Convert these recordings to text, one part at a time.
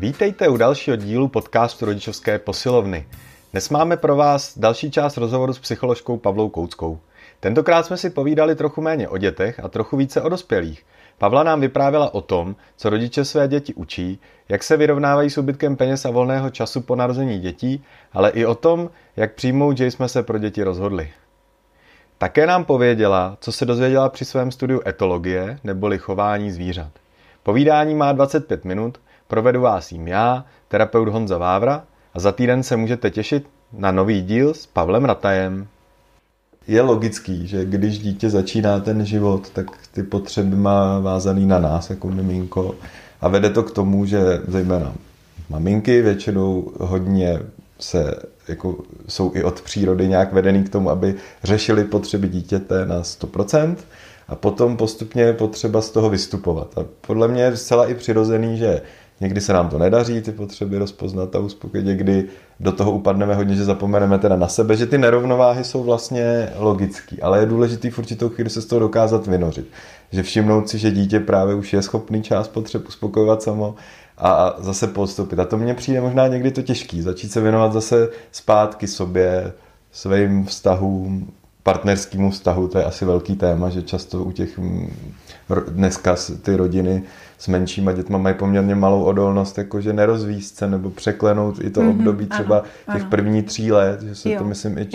Vítejte u dalšího dílu podcastu Rodičovské posilovny. Dnes máme pro vás další část rozhovoru s psycholožkou Pavlou Kouckou. Tentokrát jsme si povídali trochu méně o dětech a trochu více o dospělých. Pavla nám vyprávěla o tom, co rodiče své děti učí, jak se vyrovnávají s úbytkem peněz a volného času po narození dětí, ale i o tom, jak přijmout, že jsme se pro děti rozhodli. Také nám pověděla, co se dozvěděla při svém studiu etologie neboli chování zvířat. Povídání má 25 minut, provedu vás jim já, terapeut Honza Vávra a za týden se můžete těšit na nový díl s Pavlem Ratajem. Je logický, že když dítě začíná ten život, tak ty potřeby má vázaný na nás jako miminko a vede to k tomu, že zejména maminky většinou hodně se jako jsou i od přírody nějak vedený k tomu, aby řešili potřeby dítěte na 100% a potom postupně je potřeba z toho vystupovat. A podle mě je zcela i přirozený, že někdy se nám to nedaří, ty potřeby rozpoznat a uspokojit, někdy do toho upadneme hodně, že zapomeneme teda na sebe, že ty nerovnováhy jsou vlastně logický, ale je důležitý v určitou chvíli se z toho dokázat vynořit. Že všimnout si, že dítě právě už je schopný část potřeb uspokojovat samo a zase podstoupit. A to mně přijde možná někdy to těžký, začít se věnovat zase zpátky sobě, svým vztahům, partnerskému vztahu, to je asi velký téma, že často u těch mm, dneska ty rodiny s menšíma dětma mají poměrně malou odolnost, jakože nerozvíst se nebo překlenout i to mm-hmm, období třeba ano, těch ano. první tří let, že se jo, to myslím i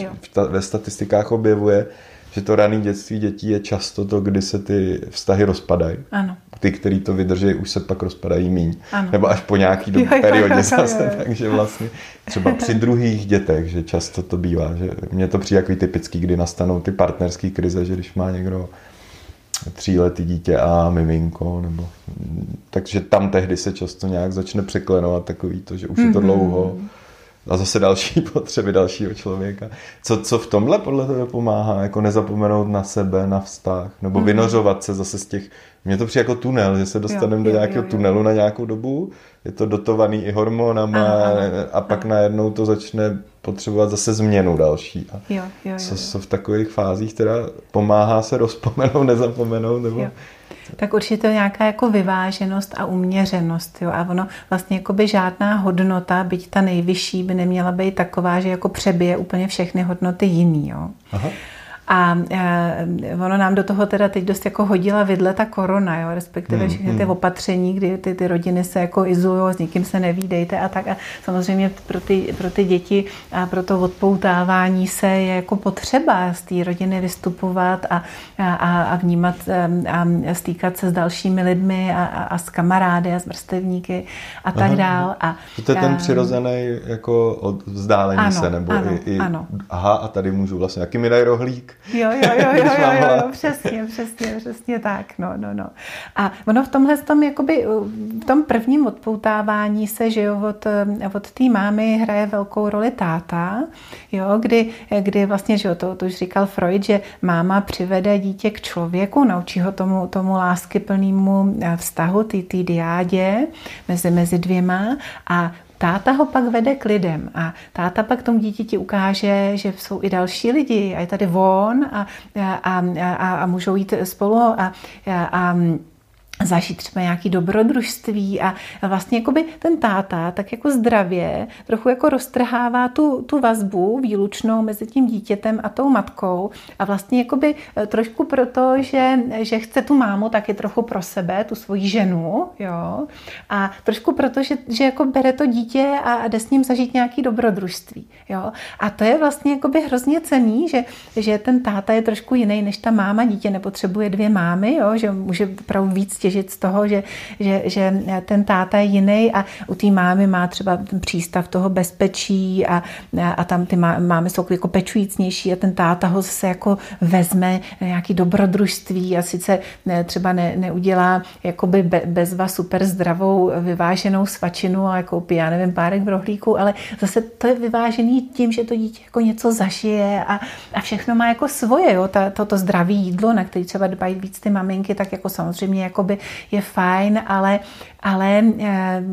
ve statistikách objevuje, že to rané dětství dětí je často to, kdy se ty vztahy rozpadají. Ano. Ty, který to vydrží, už se pak rozpadají míň. Ano. Nebo až po nějaký do, periodě zase. Takže vlastně třeba při druhých dětech, že často to bývá. Že mně to přijde jako typický, kdy nastanou ty partnerské krize, že když má někdo tříletý dítě a miminko, nebo takže tam tehdy se často nějak začne překlenovat takový to, že už mm-hmm. je to mhm. dlouho a zase další potřeby dalšího člověka. Co, co v tomhle podle tebe pomáhá? Jako nezapomenout na sebe, na vztah, nebo mm-hmm. vynořovat se zase z těch... Mně to přijde jako tunel, že se dostaneme do nějakého jo, jo. tunelu na nějakou dobu, je to dotovaný i hormonama aha, aha, a pak aha. najednou to začne potřebovat zase změnu další. A jo, jo, jo, co, co v takových fázích teda pomáhá se rozpomenout, nezapomenout? Nebo... Jo. Tak určitě nějaká jako vyváženost a uměřenost. Jo? A ono vlastně jako by žádná hodnota, byť ta nejvyšší, by neměla být taková, že jako přebije úplně všechny hodnoty jiný. Jo? Aha. A e, ono nám do toho teda teď dost jako hodila vidle ta korona, jo, respektive hmm, všechny ty hmm. opatření, kdy ty, ty rodiny se jako izolují, s nikým se nevídejte a tak. A samozřejmě pro ty, pro ty děti a pro to odpoutávání se je jako potřeba z té rodiny vystupovat a, a, a vnímat a stýkat se s dalšími lidmi a, a, a s kamarády a s vrstevníky a tak Aha. dál. A, to je ten přirozený jako vzdálení ano, se, nebo ano, i, i ano. aha, a tady můžu vlastně, jaký mi dají rohlík, Jo, jo, jo, jo, jo, jo, jo, přesně, přesně, přesně tak, no, no, no. A ono v tomhle tom, jakoby, v tom prvním odpoutávání se, že jo, od, od té mámy hraje velkou roli táta, jo, kdy, kdy vlastně, že jo, to, to už říkal Freud, že máma přivede dítě k člověku, naučí ho tomu, tomu lásky plnému vztahu, ty, ty diádě mezi, mezi dvěma a Táta ho pak vede k lidem a táta pak tomu dítěti ukáže, že jsou i další lidi a je tady von a, a, a, a můžou jít spolu a, a, a zažít třeba nějaký dobrodružství a vlastně jakoby ten táta tak jako zdravě trochu jako roztrhává tu, tu vazbu výlučnou mezi tím dítětem a tou matkou a vlastně jakoby eh, trošku proto, že, že chce tu mámu taky trochu pro sebe, tu svoji ženu, jo, a trošku proto, že, že jako bere to dítě a jde s ním zažít nějaký dobrodružství, jo, a to je vlastně jakoby hrozně cený, že, že ten táta je trošku jiný než ta máma, dítě nepotřebuje dvě mámy, jo, že může opravdu víc těžit z toho, že, že, že ten táta je jiný a u té mámy má třeba ten přístav toho bezpečí a, a tam ty mámy jsou jako pečujícnější a ten táta ho zase jako vezme nějaký dobrodružství a sice třeba ne, neudělá jakoby be, bezva super zdravou vyváženou svačinu a koupí, já nevím, párek v rohlíku, ale zase to je vyvážený tím, že to dítě jako něco zažije a, a všechno má jako svoje, jo, ta, toto zdravé jídlo, na který třeba dbají víc ty maminky, tak jako samozřejmě jakoby jakoby je fajn, ale ale eh,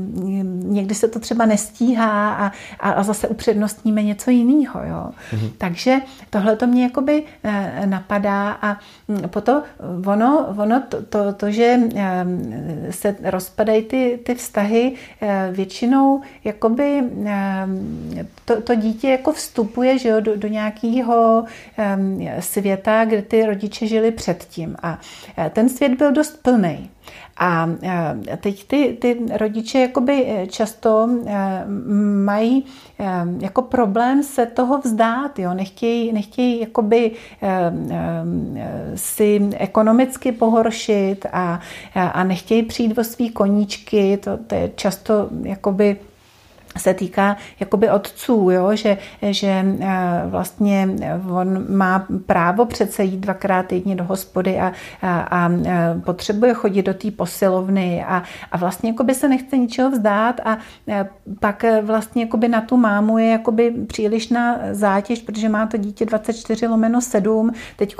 někdy se to třeba nestíhá a, a zase upřednostníme něco jiného. Jo? Mm-hmm. Takže tohle to mě jakoby eh, napadá a hm, potom ono, ono to, to, to, že eh, se rozpadají ty, ty vztahy, většinou jakoby to, to dítě jako vstupuje že jo, do, do nějakého světa, kde ty rodiče žili předtím a ten svět byl dost plný. A teď ty, ty rodiče jakoby eh, často eh, mají jako problém se toho vzdát, jo? Nechtějí, nechtějí jakoby si ekonomicky pohoršit a, a nechtějí přijít o svý koníčky, to, to je často jakoby se týká jakoby otců, jo? Že, že eh, vlastně on má právo přece jít dvakrát týdně do hospody a, a, a eh, potřebuje chodit do té posilovny a, a vlastně jakoby se nechce ničeho vzdát a eh, pak vlastně jakoby na tu mámu je jakoby přílišná zátěž, protože má to dítě 24 lomeno 7, teď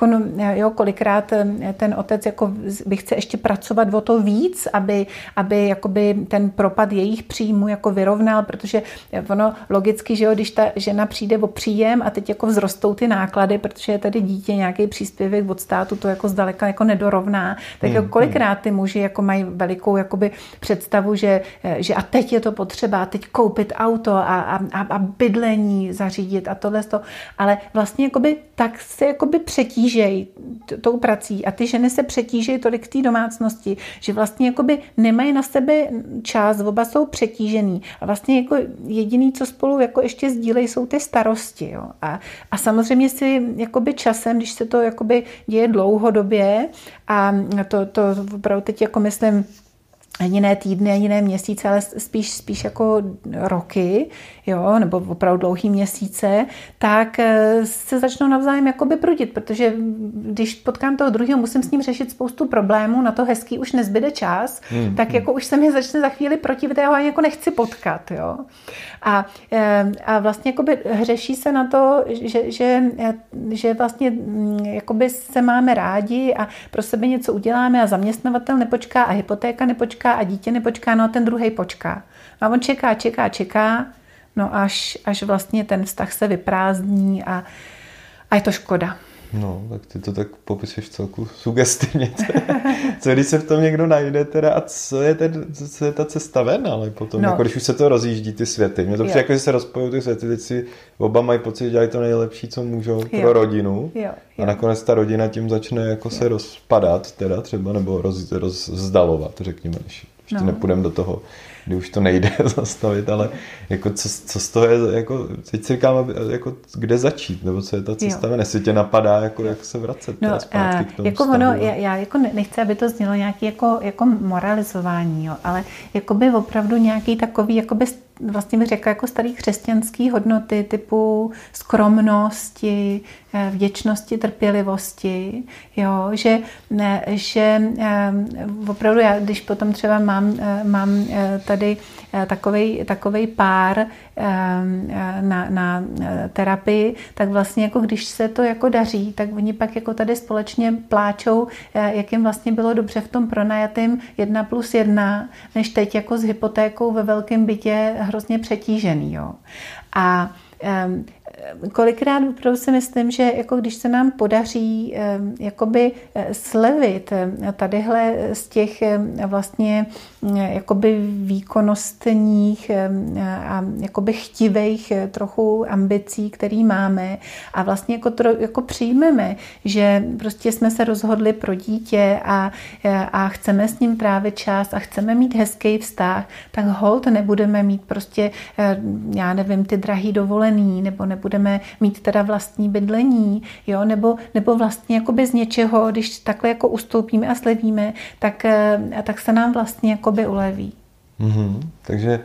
jo, kolikrát ten otec jako by chce ještě pracovat o to víc, aby, aby jakoby ten propad jejich příjmu jako vyrovnal, protože ono logicky, že jo, když ta žena přijde o příjem a teď jako vzrostou ty náklady, protože je tady dítě nějaký příspěvek od státu, to jako zdaleka jako nedorovná, tak hmm, jako kolikrát ty muži jako mají velikou jakoby představu, že, že a teď je to potřeba, teď koupit auto a, a, a bydlení zařídit a tohle to, ale vlastně jakoby tak se jakoby přetížejí tou prací a ty ženy se přetížejí tolik v té domácnosti, že vlastně jakoby nemají na sebe čas, oba jsou přetížený. A vlastně jako jediný, co spolu jako ještě sdílejí, jsou ty starosti. Jo. A, a samozřejmě si jakoby časem, když se to jakoby děje dlouhodobě a to, to opravdu teď jako myslím jiné týdny, jiné měsíce, ale spíš, spíš jako roky, jo, nebo opravdu dlouhý měsíce, tak eh, se začnou navzájem jakoby prudit, protože když potkám toho druhého, musím s ním řešit spoustu problémů, na to hezký už nezbyde čas, hmm. tak hmm. jako už se mi začne za chvíli protivit, já ho ani jako nechci potkat, jo. A, eh, a vlastně jakoby řeší se na to, že, že, eh, že vlastně mm, jakoby se máme rádi a pro sebe něco uděláme a zaměstnavatel nepočká a hypotéka nepočká a dítě nepočká, no a ten druhý počká. A on čeká, čeká, čeká, no až, až vlastně ten vztah se vyprázdní a, a je to škoda. No, tak ty to tak popisuješ celku sugestivně. co když se v tom někdo najde teda a co je, ten, co je ta cesta ven, ale potom, no. jako když už se to rozjíždí ty světy. Mně to přijde, jako, že se rozpojují ty světy, teď si oba mají pocit, že dělají to nejlepší, co můžou jo. pro rodinu. Jo. Jo. A nakonec ta rodina tím začne jako jo. se rozpadat teda třeba, nebo roz, rozdalovat, řekněme, když ještě no. nepůjdeme do toho kdy už to nejde zastavit, ale jako co, co z toho je, jako, teď si říkám, jako, kde začít, nebo co je ta cesta ven, jestli tě napadá, jako, jak se vracet no, zpátky k tomu jako ono, já, já jako nechci, aby to znělo nějaký jako, jako moralizování, jo, ale jako by opravdu nějaký takový jakoby vlastně bych řekla jako starý křesťanský hodnoty typu skromnosti, eh, vděčnosti, trpělivosti, jo, že, že eh, opravdu já, když potom třeba mám, eh, mám tady takovej, takovej pár na, na terapii, tak vlastně jako když se to jako daří, tak oni pak jako tady společně pláčou, jak jim vlastně bylo dobře v tom pronajatém jedna plus jedna, než teď jako s hypotékou ve velkém bytě hrozně přetížený. Jo. A kolikrát opravdu si myslím, že jako když se nám podaří jakoby eh, slevit tadyhle z těch vlastně jakoby výkonnostních a jakoby chtivých eh, trochu ambicí, který máme. A vlastně jako, tro, jako přijmeme, že prostě jsme se rozhodli pro dítě a, eh, a chceme s ním trávit čas a chceme mít hezký vztah, tak hold nebudeme mít prostě, já nevím, ty drahý dovolený, nebo nebudeme mít teda vlastní bydlení, jo, nebo, nebo vlastně jako bez něčeho, když takhle jako ustoupíme a slevíme, tak, tak se nám vlastně jako jakoby uleví. Mm-hmm. Takže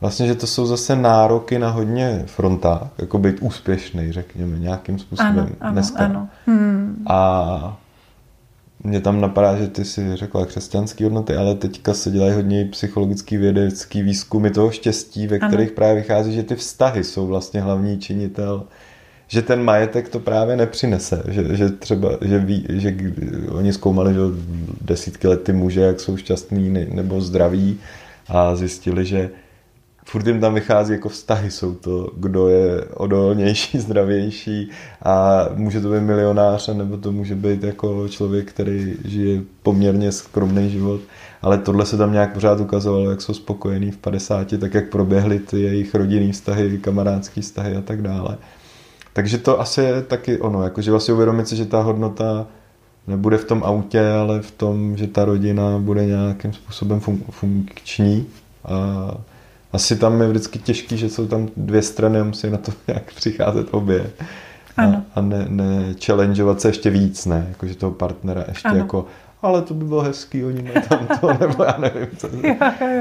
vlastně, že to jsou zase nároky na hodně frontách, jako být úspěšný, řekněme, nějakým způsobem ano, ano, dneska. Ano. Hmm. A mě tam napadá, že ty si řekla křesťanské hodnoty, ale teďka se dělají hodně psychologický vědecký výzkumy toho štěstí, ve kterých ano. právě vychází, že ty vztahy jsou vlastně hlavní činitel že ten majetek to právě nepřinese, že, že třeba, že, ví, že oni zkoumali že desítky let ty muže, jak jsou šťastní nebo zdraví a zjistili, že furt jim tam vychází jako vztahy, jsou to, kdo je odolnější, zdravější a může to být milionář, nebo to může být jako člověk, který žije poměrně skromný život, ale tohle se tam nějak pořád ukazovalo, jak jsou spokojení v 50, tak jak proběhly ty jejich rodinný vztahy, kamarádský vztahy a tak dále. Takže to asi je taky ono, jakože vlastně uvědomit si, že ta hodnota nebude v tom autě, ale v tom, že ta rodina bude nějakým způsobem fun- funkční a asi tam je vždycky těžký, že jsou tam dvě strany a musí na to nějak přicházet obě. Ano. A, a ne, ne challengeovat se ještě víc, ne? Jakože toho partnera ještě ano. jako ale to by bylo hezký, oni mají tam to, nebo já nevím, co.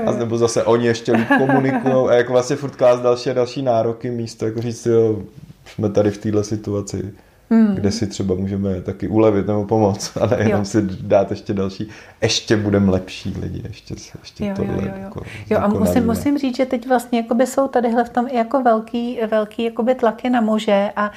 A nebo zase oni ještě líp komunikují a jako vlastně furt klást další a další nároky místo, jako říct, jo, jsme tady v této situaci hmm. kde si třeba můžeme taky ulevit nebo pomoct, a ne jenom si dát ještě další, ještě budeme lepší lidi, ještě, ještě jo, tohle. Jo, jo, jo. Jako, jo a musím, musím říct, že teď vlastně jakoby jsou tadyhle v tom i jako velký, velký jakoby tlaky na muže a,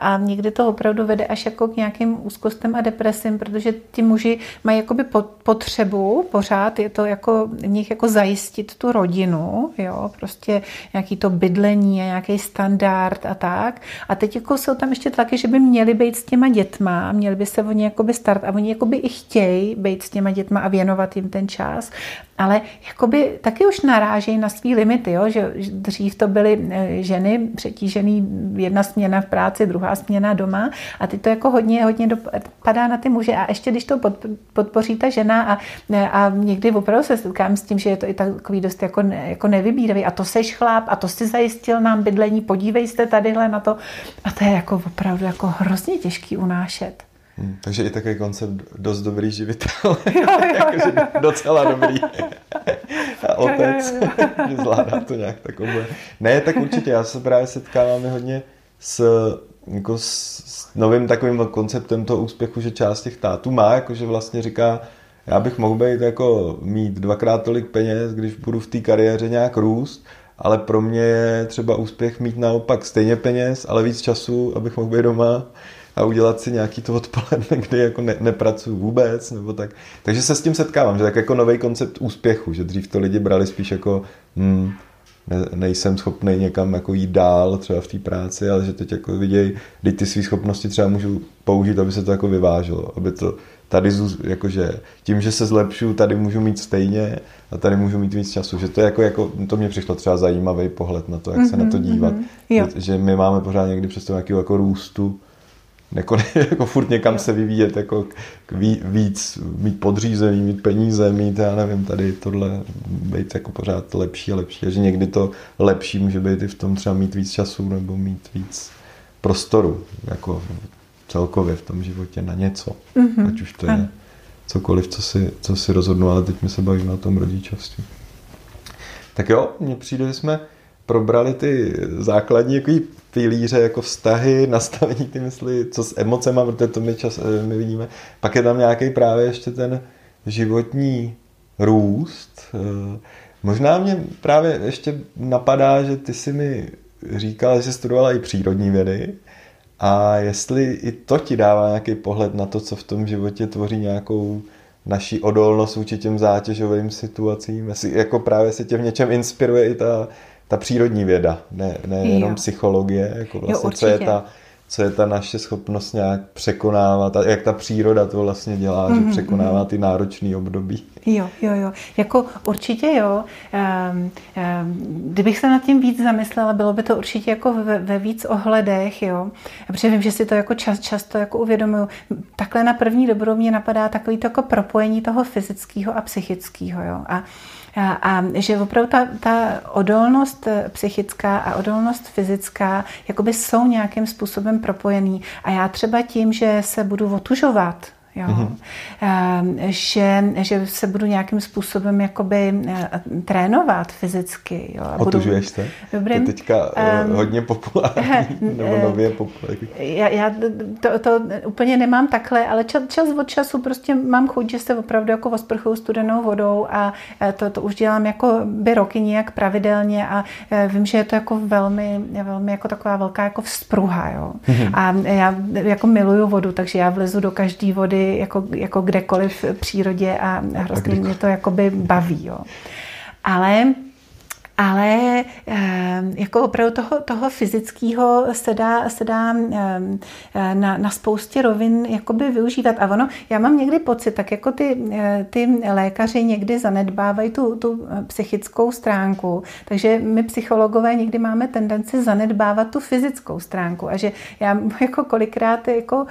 a někdy to opravdu vede až jako k nějakým úzkostem a depresím, protože ti muži mají jakoby potřebu pořád, je to jako v nich jako zajistit tu rodinu, jo, prostě nějaký to bydlení a nějaký standard a tak. A teď jako jsou tam ještě tlaky, že by měli být s těma dětma, měli by se oni jakoby start a oni jakoby i chtějí být s těma dětma a věnovat jim ten čas, ale jakoby taky už narážejí na svý limity, jo? že dřív to byly e, ženy přetížený, jedna směna v práci, druhá směna doma a teď to jako hodně, hodně dopadá na ty muže. A ještě když to podpoří ta žena a, e, a někdy opravdu se setkám s tím, že je to i takový dost jako, jako nevybíravý. A to seš chlap a to si zajistil nám bydlení, podívej se tadyhle na to. A to je jako opravdu jako hrozně těžký unášet. Hmm, takže i takový koncept dost dobrý živitel. Jakože docela dobrý. A otec, že zvládá to nějak takové. Ne, tak určitě, já se právě setkávám hodně s, jako s, s novým takovým konceptem toho úspěchu, že část těch tátů má, jakože vlastně říká, já bych mohl být jako mít dvakrát tolik peněz, když budu v té kariéře nějak růst, ale pro mě je třeba úspěch mít naopak stejně peněz, ale víc času, abych mohl být doma a udělat si nějaký to odpoledne, kdy jako ne, nepracuju vůbec, nebo tak. Takže se s tím setkávám, že tak jako nový koncept úspěchu, že dřív to lidi brali spíš jako hmm, ne, nejsem schopný někam jako jít dál třeba v té práci, ale že teď jako vidějí, kdy ty své schopnosti třeba můžu použít, aby se to jako vyváželo, aby to tady jakože tím, že se zlepšu, tady můžu mít stejně a tady můžu mít víc času. Že to je jako, jako to mě přišlo třeba zajímavý pohled na to, jak mm-hmm, se na to mhm, dívat. Mm-hmm, že, že my máme pořád někdy přes to nějakého jako růstu jako, jako furt někam se vyvíjet, jako víc, mít podřízený, mít peníze, mít, já nevím, tady tohle, být jako pořád lepší a lepší. A že někdy to lepší může být i v tom třeba mít víc času nebo mít víc prostoru, jako celkově v tom životě na něco. Mm-hmm. Ať už to je cokoliv, co si, co si rozhodnu, ale teď my se bavíme o tom rodičovství. Tak jo, mně přijde, že jsme probrali ty základní jako pilíře, jako vztahy, nastavení ty mysli, co s emocema, protože to my, čas, eh, my vidíme. Pak je tam nějaký právě ještě ten životní růst. Eh, možná mě právě ještě napadá, že ty si mi říkala, že jsi studovala i přírodní vědy a jestli i to ti dává nějaký pohled na to, co v tom životě tvoří nějakou naší odolnost vůči těm zátěžovým situacím, jestli jako právě se tě v něčem inspiruje i ta ta přírodní věda, ne, ne jenom psychologie, jako vlastně, jo, co je ta co je ta naše schopnost nějak překonávat, a jak ta příroda to vlastně dělá, mm-hmm, že mhm, překonává mhm. ty náročné období. Jo, jo, jo. Jako určitě jo. Um, um, kdybych se nad tím víc zamyslela, bylo by to určitě jako ve, ve víc ohledech, jo. Protože vím, že si to jako čas, často jako uvědomuju. Takhle na první dobrou mě napadá takový to jako propojení toho fyzického a psychického, jo. A a, a že opravdu ta, ta odolnost eh, psychická a odolnost fyzická jakoby jsou nějakým způsobem propojený. A já třeba tím, že se budu otužovat, Jo. Mm-hmm. Že, že se budu nějakým způsobem jakoby eh, trénovat fyzicky. Jo. Otužuješ se? Dobrým, to je teďka um, hodně populární, nebo nově populární. Já, já to, to úplně nemám takhle, ale čas, čas od času prostě mám chuť, že se opravdu jako osprchuju studenou vodou a to, to už dělám jako by roky nějak pravidelně a vím, že je to jako velmi, velmi jako taková velká jako vzpruha. Jo. Mm-hmm. A já jako miluju vodu, takže já vlezu do každé vody jakoby, jako, jako kdekoliv v přírodě a hrozně mě to jakoby baví. Jo. Ale ale ehm, jako opravdu toho, toho fyzického se dá, se dá ehm, na, na spoustě rovin jakoby využívat. A ono, já mám někdy pocit, tak jako ty, eh, ty lékaři někdy zanedbávají tu, tu psychickou stránku, takže my psychologové někdy máme tendenci zanedbávat tu fyzickou stránku a že já jako kolikrát jako,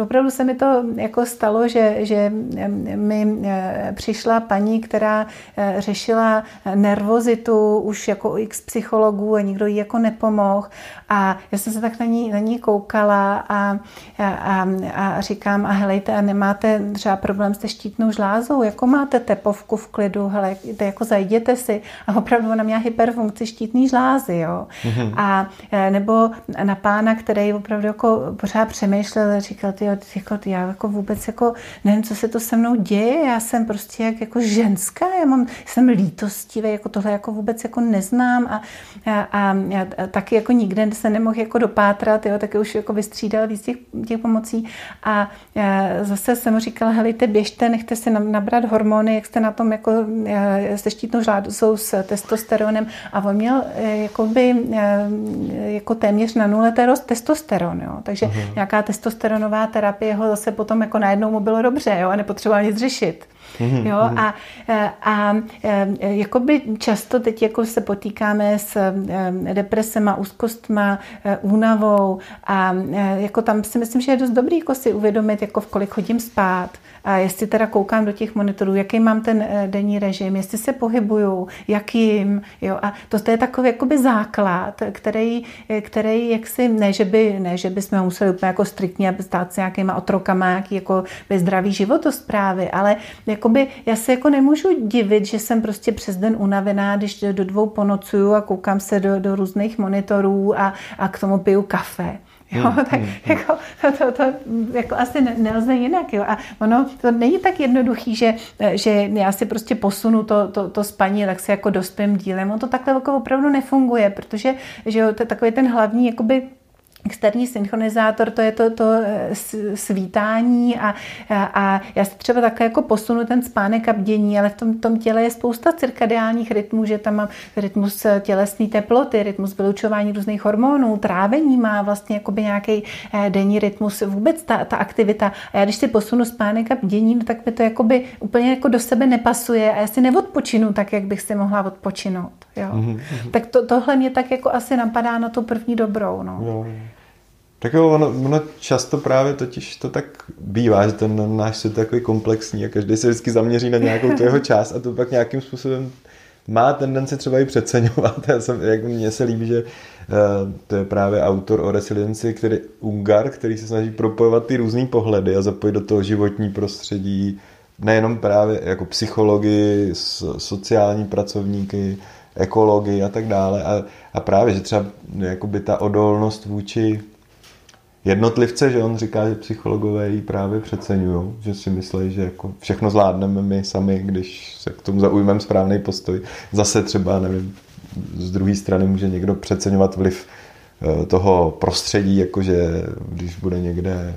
opravdu se mi to jako stalo, že, že ehm, mi eh, přišla paní, která eh, řešila nervozitu už jako x psychologů a nikdo jí jako nepomohl. A já jsem se tak na ní, na ní koukala a, a, a říkám, a helejte, a nemáte třeba problém se štítnou žlázou, jako máte tepovku v klidu, hele, jako zajděte si. A opravdu ona měla hyperfunkci štítný žlázy, jo. Mm-hmm. A e, nebo na pána, který opravdu jako pořád přemýšlel, říkal, ty, jako, já jako vůbec jako nevím, co se to se mnou děje, já jsem prostě jak, jako ženská, já mám, jsem lítostivý, jako tohle jako vůbec jako neznám a, a, a, a taky jako nikde se nemohl jako dopátrat, jo, taky už jako vystřídal víc těch, těch pomocí a zase jsem mu říkala, helejte, běžte, nechte si nabrat hormony, jak jste na tom jako se štítnou žládou s testosteronem a on měl e, jakoby, e, jako téměř na nule testosteron, jo. takže uh-huh. nějaká testosteronová terapie ho zase potom jako najednou mu bylo dobře jo, a nepotřeboval nic řešit. Mm-hmm. Jo, mhm. a, a, a jakoby často teď jako se potýkáme s depresema, úzkostma, e, únavou a e, jako tam si myslím, že je dost dobrý jako si uvědomit, jako v kolik chodím spát, a jestli teda koukám do těch monitorů, jaký mám ten e, denní režim, jestli se pohybuju, jakým, jo, a to, to je takový jakoby základ, který, který jaksi, ne, že by, ne, že by jsme museli úplně jako striktně stát s nějakýma otrokama, nějaký jako bezdravý životosprávy, ale jakoby, já se jako nemůžu divit, že jsem prostě přes den unavená, když do dvou ponocuju a koukám se do, do různých monitorů a, a k tomu piju kafe. Jo, hmm, tak hmm, jako, to, to, jako asi nelze jinak. Jo. A ono to není tak jednoduchý, že, že já si prostě posunu to, to, to spaní, tak si jako dospím dílem. On to takhle jako opravdu nefunguje, protože že jo, to je takový ten hlavní jakoby externí synchronizátor, to je to, to eh, svítání a, a, a já se třeba takhle jako posunu ten spánek a bdění, ale v tom, tom těle je spousta cirkadiálních rytmů, že tam mám rytmus eh, tělesné teploty, rytmus vylučování různých hormonů, trávení má vlastně jakoby nějaký eh, denní rytmus, vůbec ta, ta aktivita. A já když si posunu spánek a bdění, no tak mi to jakoby úplně jako do sebe nepasuje a já si neodpočinu tak, jak bych si mohla odpočinout. Jo? Mm-hmm. Tak to, tohle mě tak jako asi napadá na tu první dobrou. No. Jo. Tak jo, ono, ono často právě totiž to tak bývá, že ten náš svět je takový komplexní a každý se vždycky zaměří na nějakou tu jeho část a to pak nějakým způsobem má tendenci třeba i přeceňovat. Já jsem, jak mně se líbí, že uh, to je právě autor o resilienci, který Ungar, který se snaží propojovat ty různé pohledy a zapojit do toho životní prostředí, nejenom právě jako psychologii, sociální pracovníky, ekologii a tak dále. A, a právě, že třeba jakoby ta odolnost vůči jednotlivce, že on říká, že psychologové ji právě přeceňují, že si myslí, že jako všechno zvládneme my sami, když se k tomu zaujmeme správný postoj. Zase třeba, nevím, z druhé strany může někdo přeceňovat vliv eh, toho prostředí, jakože když bude někde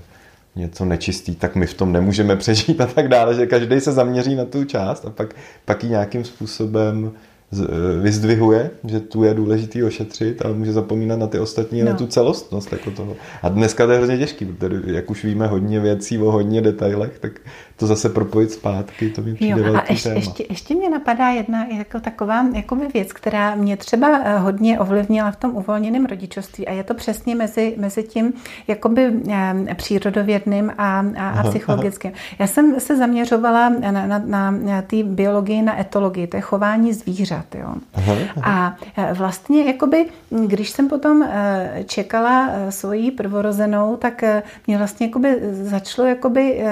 něco nečistý, tak my v tom nemůžeme přežít a tak dále, že každý se zaměří na tu část a pak, pak ji nějakým způsobem vyzdvihuje, že tu je důležitý ošetřit, ale může zapomínat na ty ostatní, no. na tu celostnost jako toho. A dneska to je hrozně těžký, protože jak už víme hodně věcí o hodně detailech, tak to zase propojit zpátky, to mi přijde jo, a ještě, téma. ještě, ještě mě napadá jedna jako taková jakoby věc, která mě třeba eh, hodně ovlivnila v tom uvolněném rodičovství a je to přesně mezi, mezi tím jakoby eh, přírodovědným a, a, a psychologickým. Já jsem se zaměřovala na, na, na, na té biologii, na etologii, to je chování zvířat. Jo. Aha, aha. A eh, vlastně jakoby, když jsem potom čekala svoji prvorozenou, tak mě vlastně jakoby začalo jakoby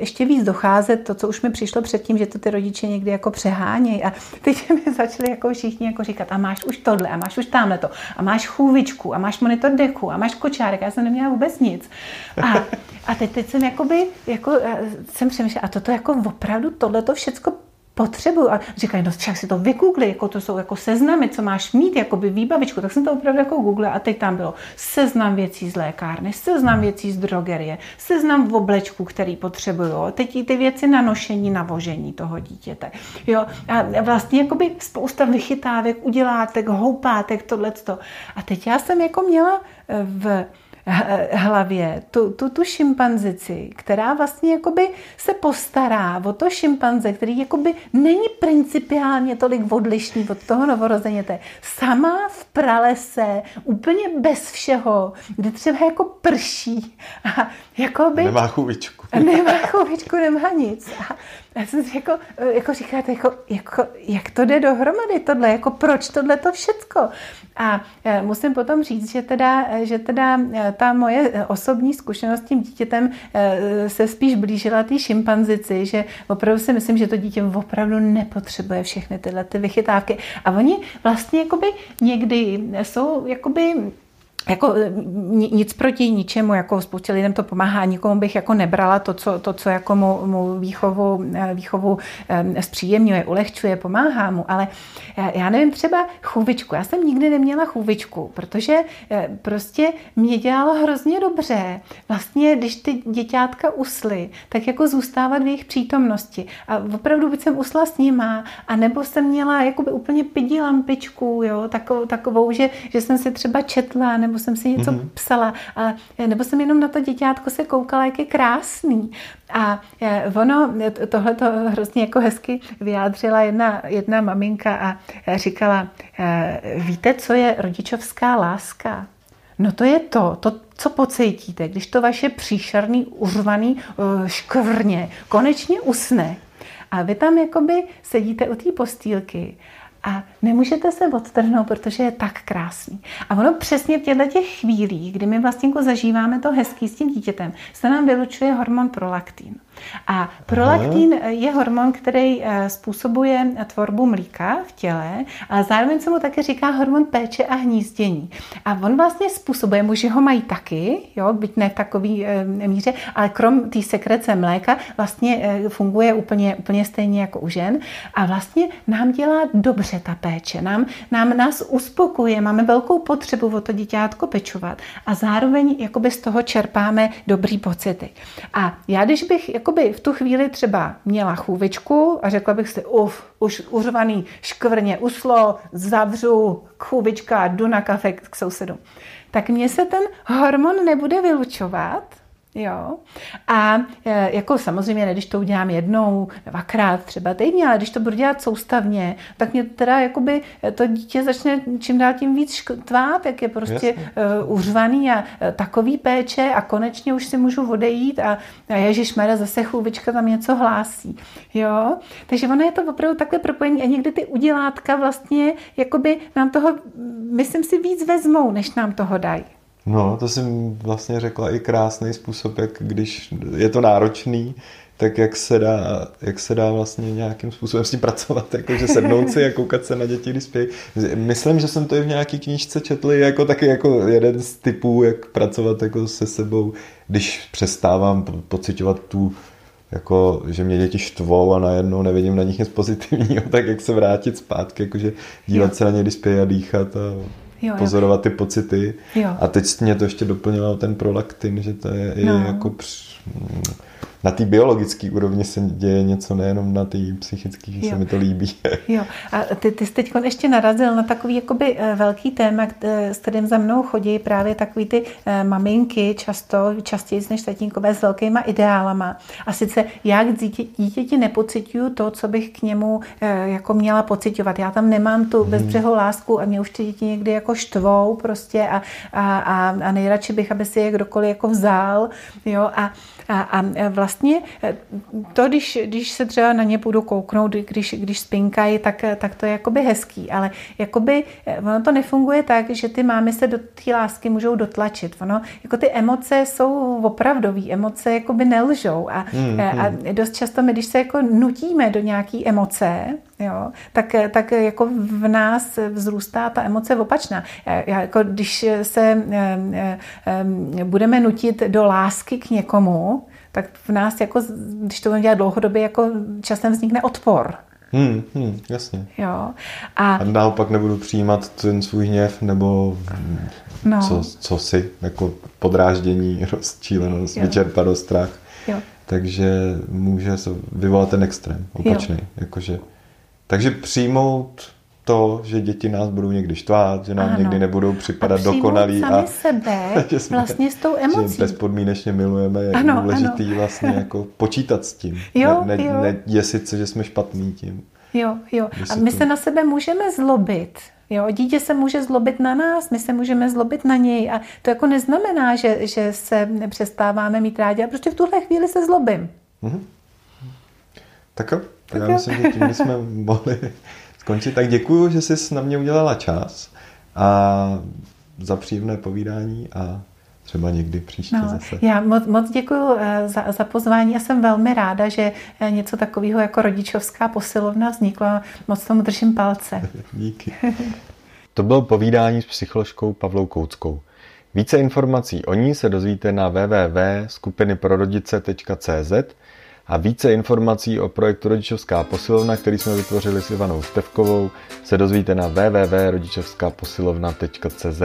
ještě víc docházet to, co už mi přišlo předtím, že to ty rodiče někdy jako přehánějí. A teď mi začali jako všichni jako říkat, a máš už tohle, a máš už tamhle to, a máš chůvičku, a máš monitor deku, a máš kočárek. Já jsem neměla vůbec nic. A, a teď, teď jsem jakoby, jako, jsem přemýšlela, a toto jako opravdu tohle to všecko potřebuju. A říkají, no však si to vygoogli, jako to jsou jako seznamy, co máš mít, jako by výbavičku. Tak jsem to opravdu jako google a teď tam bylo seznam věcí z lékárny, seznam věcí z drogerie, seznam v oblečku, který potřebuju. Teď ty věci na nošení, na vožení toho dítěte. Jo, a vlastně jakoby spousta vychytávek, udělátek, houpátek, tohleto. A teď já jsem jako měla eh, v hlavě tu, tu, tu šimpanzici, která vlastně jakoby se postará o to šimpanze, který jakoby není principiálně tolik odlišný od toho novorozeněte. Sama v pralese, úplně bez všeho, kde třeba jako prší a jakoby... Nemá chůvičku. Nemá chůvičku, nemá nic. A já jsem si jako, jako říkáte, jako, jako, jak to jde dohromady tohle, jako proč tohle to všecko. A e, musím potom říct, že teda, že teda ta moje osobní zkušenost s tím dítětem se spíš blížila té šimpanzici, že opravdu si myslím, že to dítě opravdu nepotřebuje všechny tyhle ty vychytávky. A oni vlastně jakoby někdy jsou jakoby jako e, nic proti ničemu, jako spoustě lidem to pomáhá, nikomu bych jako nebrala to, co, to, co jako mu, mu výchovu, e, výchovu e, zpříjemňuje, ulehčuje, pomáhá mu, ale já nevím, třeba chůvičku, já jsem nikdy neměla chůvičku, protože prostě mě dělalo hrozně dobře, vlastně, když ty děťátka usly, tak jako zůstávat v jejich přítomnosti. A opravdu bych jsem usla s nima, a nebo jsem měla jakoby úplně pidi lampičku, jo, takovou, takovou že, že jsem si třeba četla, nebo jsem si něco mm-hmm. psala, a, nebo jsem jenom na to děťátko se koukala, jak je krásný. A e, ono, tohle to hrozně jako hezky vyjádřila jedna, jedna maminka a říkala, e, víte, co je rodičovská láska? No to je to, to, co pocítíte, když to vaše příšerný, urvaný e, škvrně konečně usne. A vy tam jakoby sedíte u té postýlky a nemůžete se odtrhnout, protože je tak krásný. A ono přesně v těchto těch chvílích, kdy my vlastně zažíváme to hezký s tím dítětem, se nám vylučuje hormon prolaktin. A prolaktin Aha. je hormon, který eh, způsobuje tvorbu mlíka v těle, ale zároveň se mu také říká hormon péče a hnízdění. A on vlastně způsobuje, muži ho mají taky, jo, byť ne v takový e, míře, ale krom té sekrece mléka vlastně e, funguje úplně, úplně stejně jako u žen a vlastně nám dělá dobře ta péče, nám, nám nás uspokuje, máme velkou potřebu o to děťátko pečovat a zároveň jakoby z toho čerpáme dobrý pocity. A já když bych jako jakoby v tu chvíli třeba měla chůvičku a řekla bych si, uf, už uřvaný škvrně uslo, zavřu chůvička, jdu na kafe k sousedu. Tak mně se ten hormon nebude vylučovat, Jo. A e, jako samozřejmě, ne, když to udělám jednou, dvakrát třeba týdně, ale když to budu dělat soustavně, tak mě teda jakoby to dítě začne čím dál tím víc štvát, jak je prostě uh, uřvaný a uh, takový péče a konečně už si můžu odejít a, a ježišmarja zase chůvička tam něco hlásí. Jo. Takže ono je to opravdu takhle propojení a někdy ty udělátka vlastně jakoby nám toho, myslím si, víc vezmou, než nám toho dají. No, to jsem vlastně řekla i krásný způsob, jak když je to náročný, tak jak se dá, jak se dá vlastně nějakým způsobem s tím pracovat, jakože sednout si a koukat se na děti, když spějí. Myslím, že jsem to i v nějaký knížce četl jako taky jako jeden z typů, jak pracovat jako se sebou, když přestávám pocitovat tu jako, že mě děti štvou a najednou nevidím na nich nic pozitivního, tak jak se vrátit zpátky, jakože dívat se na ně, když spějí a dýchat a jo, pozorovat jo. ty pocity. Jo. A teď mě to ještě doplnilo ten prolaktin, že to je no. jako při, na té biologické úrovni se děje něco nejenom na té psychické, že jo. se mi to líbí. jo, a ty, ty jsi teď ještě narazil na takový jakoby eh, velký téma, s kterým za mnou chodí právě takový ty eh, maminky často, častěji než tatínkové s velkýma ideálama. A sice jak dítě, dítěti nepocituju to, co bych k němu eh, jako měla pocitovat. Já tam nemám tu hmm. bezbřehou lásku a mě už ty děti někdy jako štvou prostě a, a, a, a nejradši bych, aby si je kdokoliv jako vzal. Jo, a, a, a vlastně eh, to, když, když se třeba na ně budu kouknout, když, když spinkají, tak, tak to je jakoby hezký, ale jakoby eh, ono to nefunguje tak, že ty mámy se do té lásky můžou dotlačit. Ono, jako ty emoce jsou opravdové, emoce jakoby nelžou a, mm, a hmm. dost často my, když se jako nutíme do nějaký emoce, Jo, tak, tak jako v nás vzrůstá ta emoce opačná. Já, jako když se budeme nutit do lásky k někomu, tak v nás, jako, když to dělat dlouhodobě, jako časem vznikne odpor. Hmm, hmm, jasně. Jo. A, a naopak nebudu přijímat ten svůj hněv nebo no. co, co si, jako podráždění, rozčílenost, jo. vyčerpanost, strach. Jo. Takže může se vyvolat ten extrém opačný. Jakože, takže přijmout to, že děti nás budou někdy štvát, že nám ano. někdy nebudou připadat a dokonalí. a sebe jsme, vlastně s tou emocí. Že bezpodmínečně milujeme, je ano, důležitý ano. vlastně jako počítat s tím. Jo, ne, ne, jo. ne jesit se, že jsme špatný tím. Jo, jo. A my to... se na sebe můžeme zlobit. Jo, dítě se může zlobit na nás, my se můžeme zlobit na něj a to jako neznamená, že, že se nepřestáváme mít rádi, a prostě v tuhle chvíli se zlobím. Mm-hmm. Tak jo, tak já jo. myslím, že tím jsme mohli skončit. Tak děkuji, že jsi na mě udělala čas a za příjemné povídání a třeba někdy příště no, zase. Já moc, moc děkuji eh, za, za pozvání a jsem velmi ráda, že eh, něco takového jako rodičovská posilovna vzniklo. Moc tomu držím palce. Díky. To bylo povídání s psycholožkou Pavlou Kouckou. Více informací o ní se dozvíte na www.skupiniprorodice.cz a více informací o projektu Rodičovská posilovna, který jsme vytvořili s Ivanou Stevkovou, se dozvíte na www.rodičovskaposilovna.cz.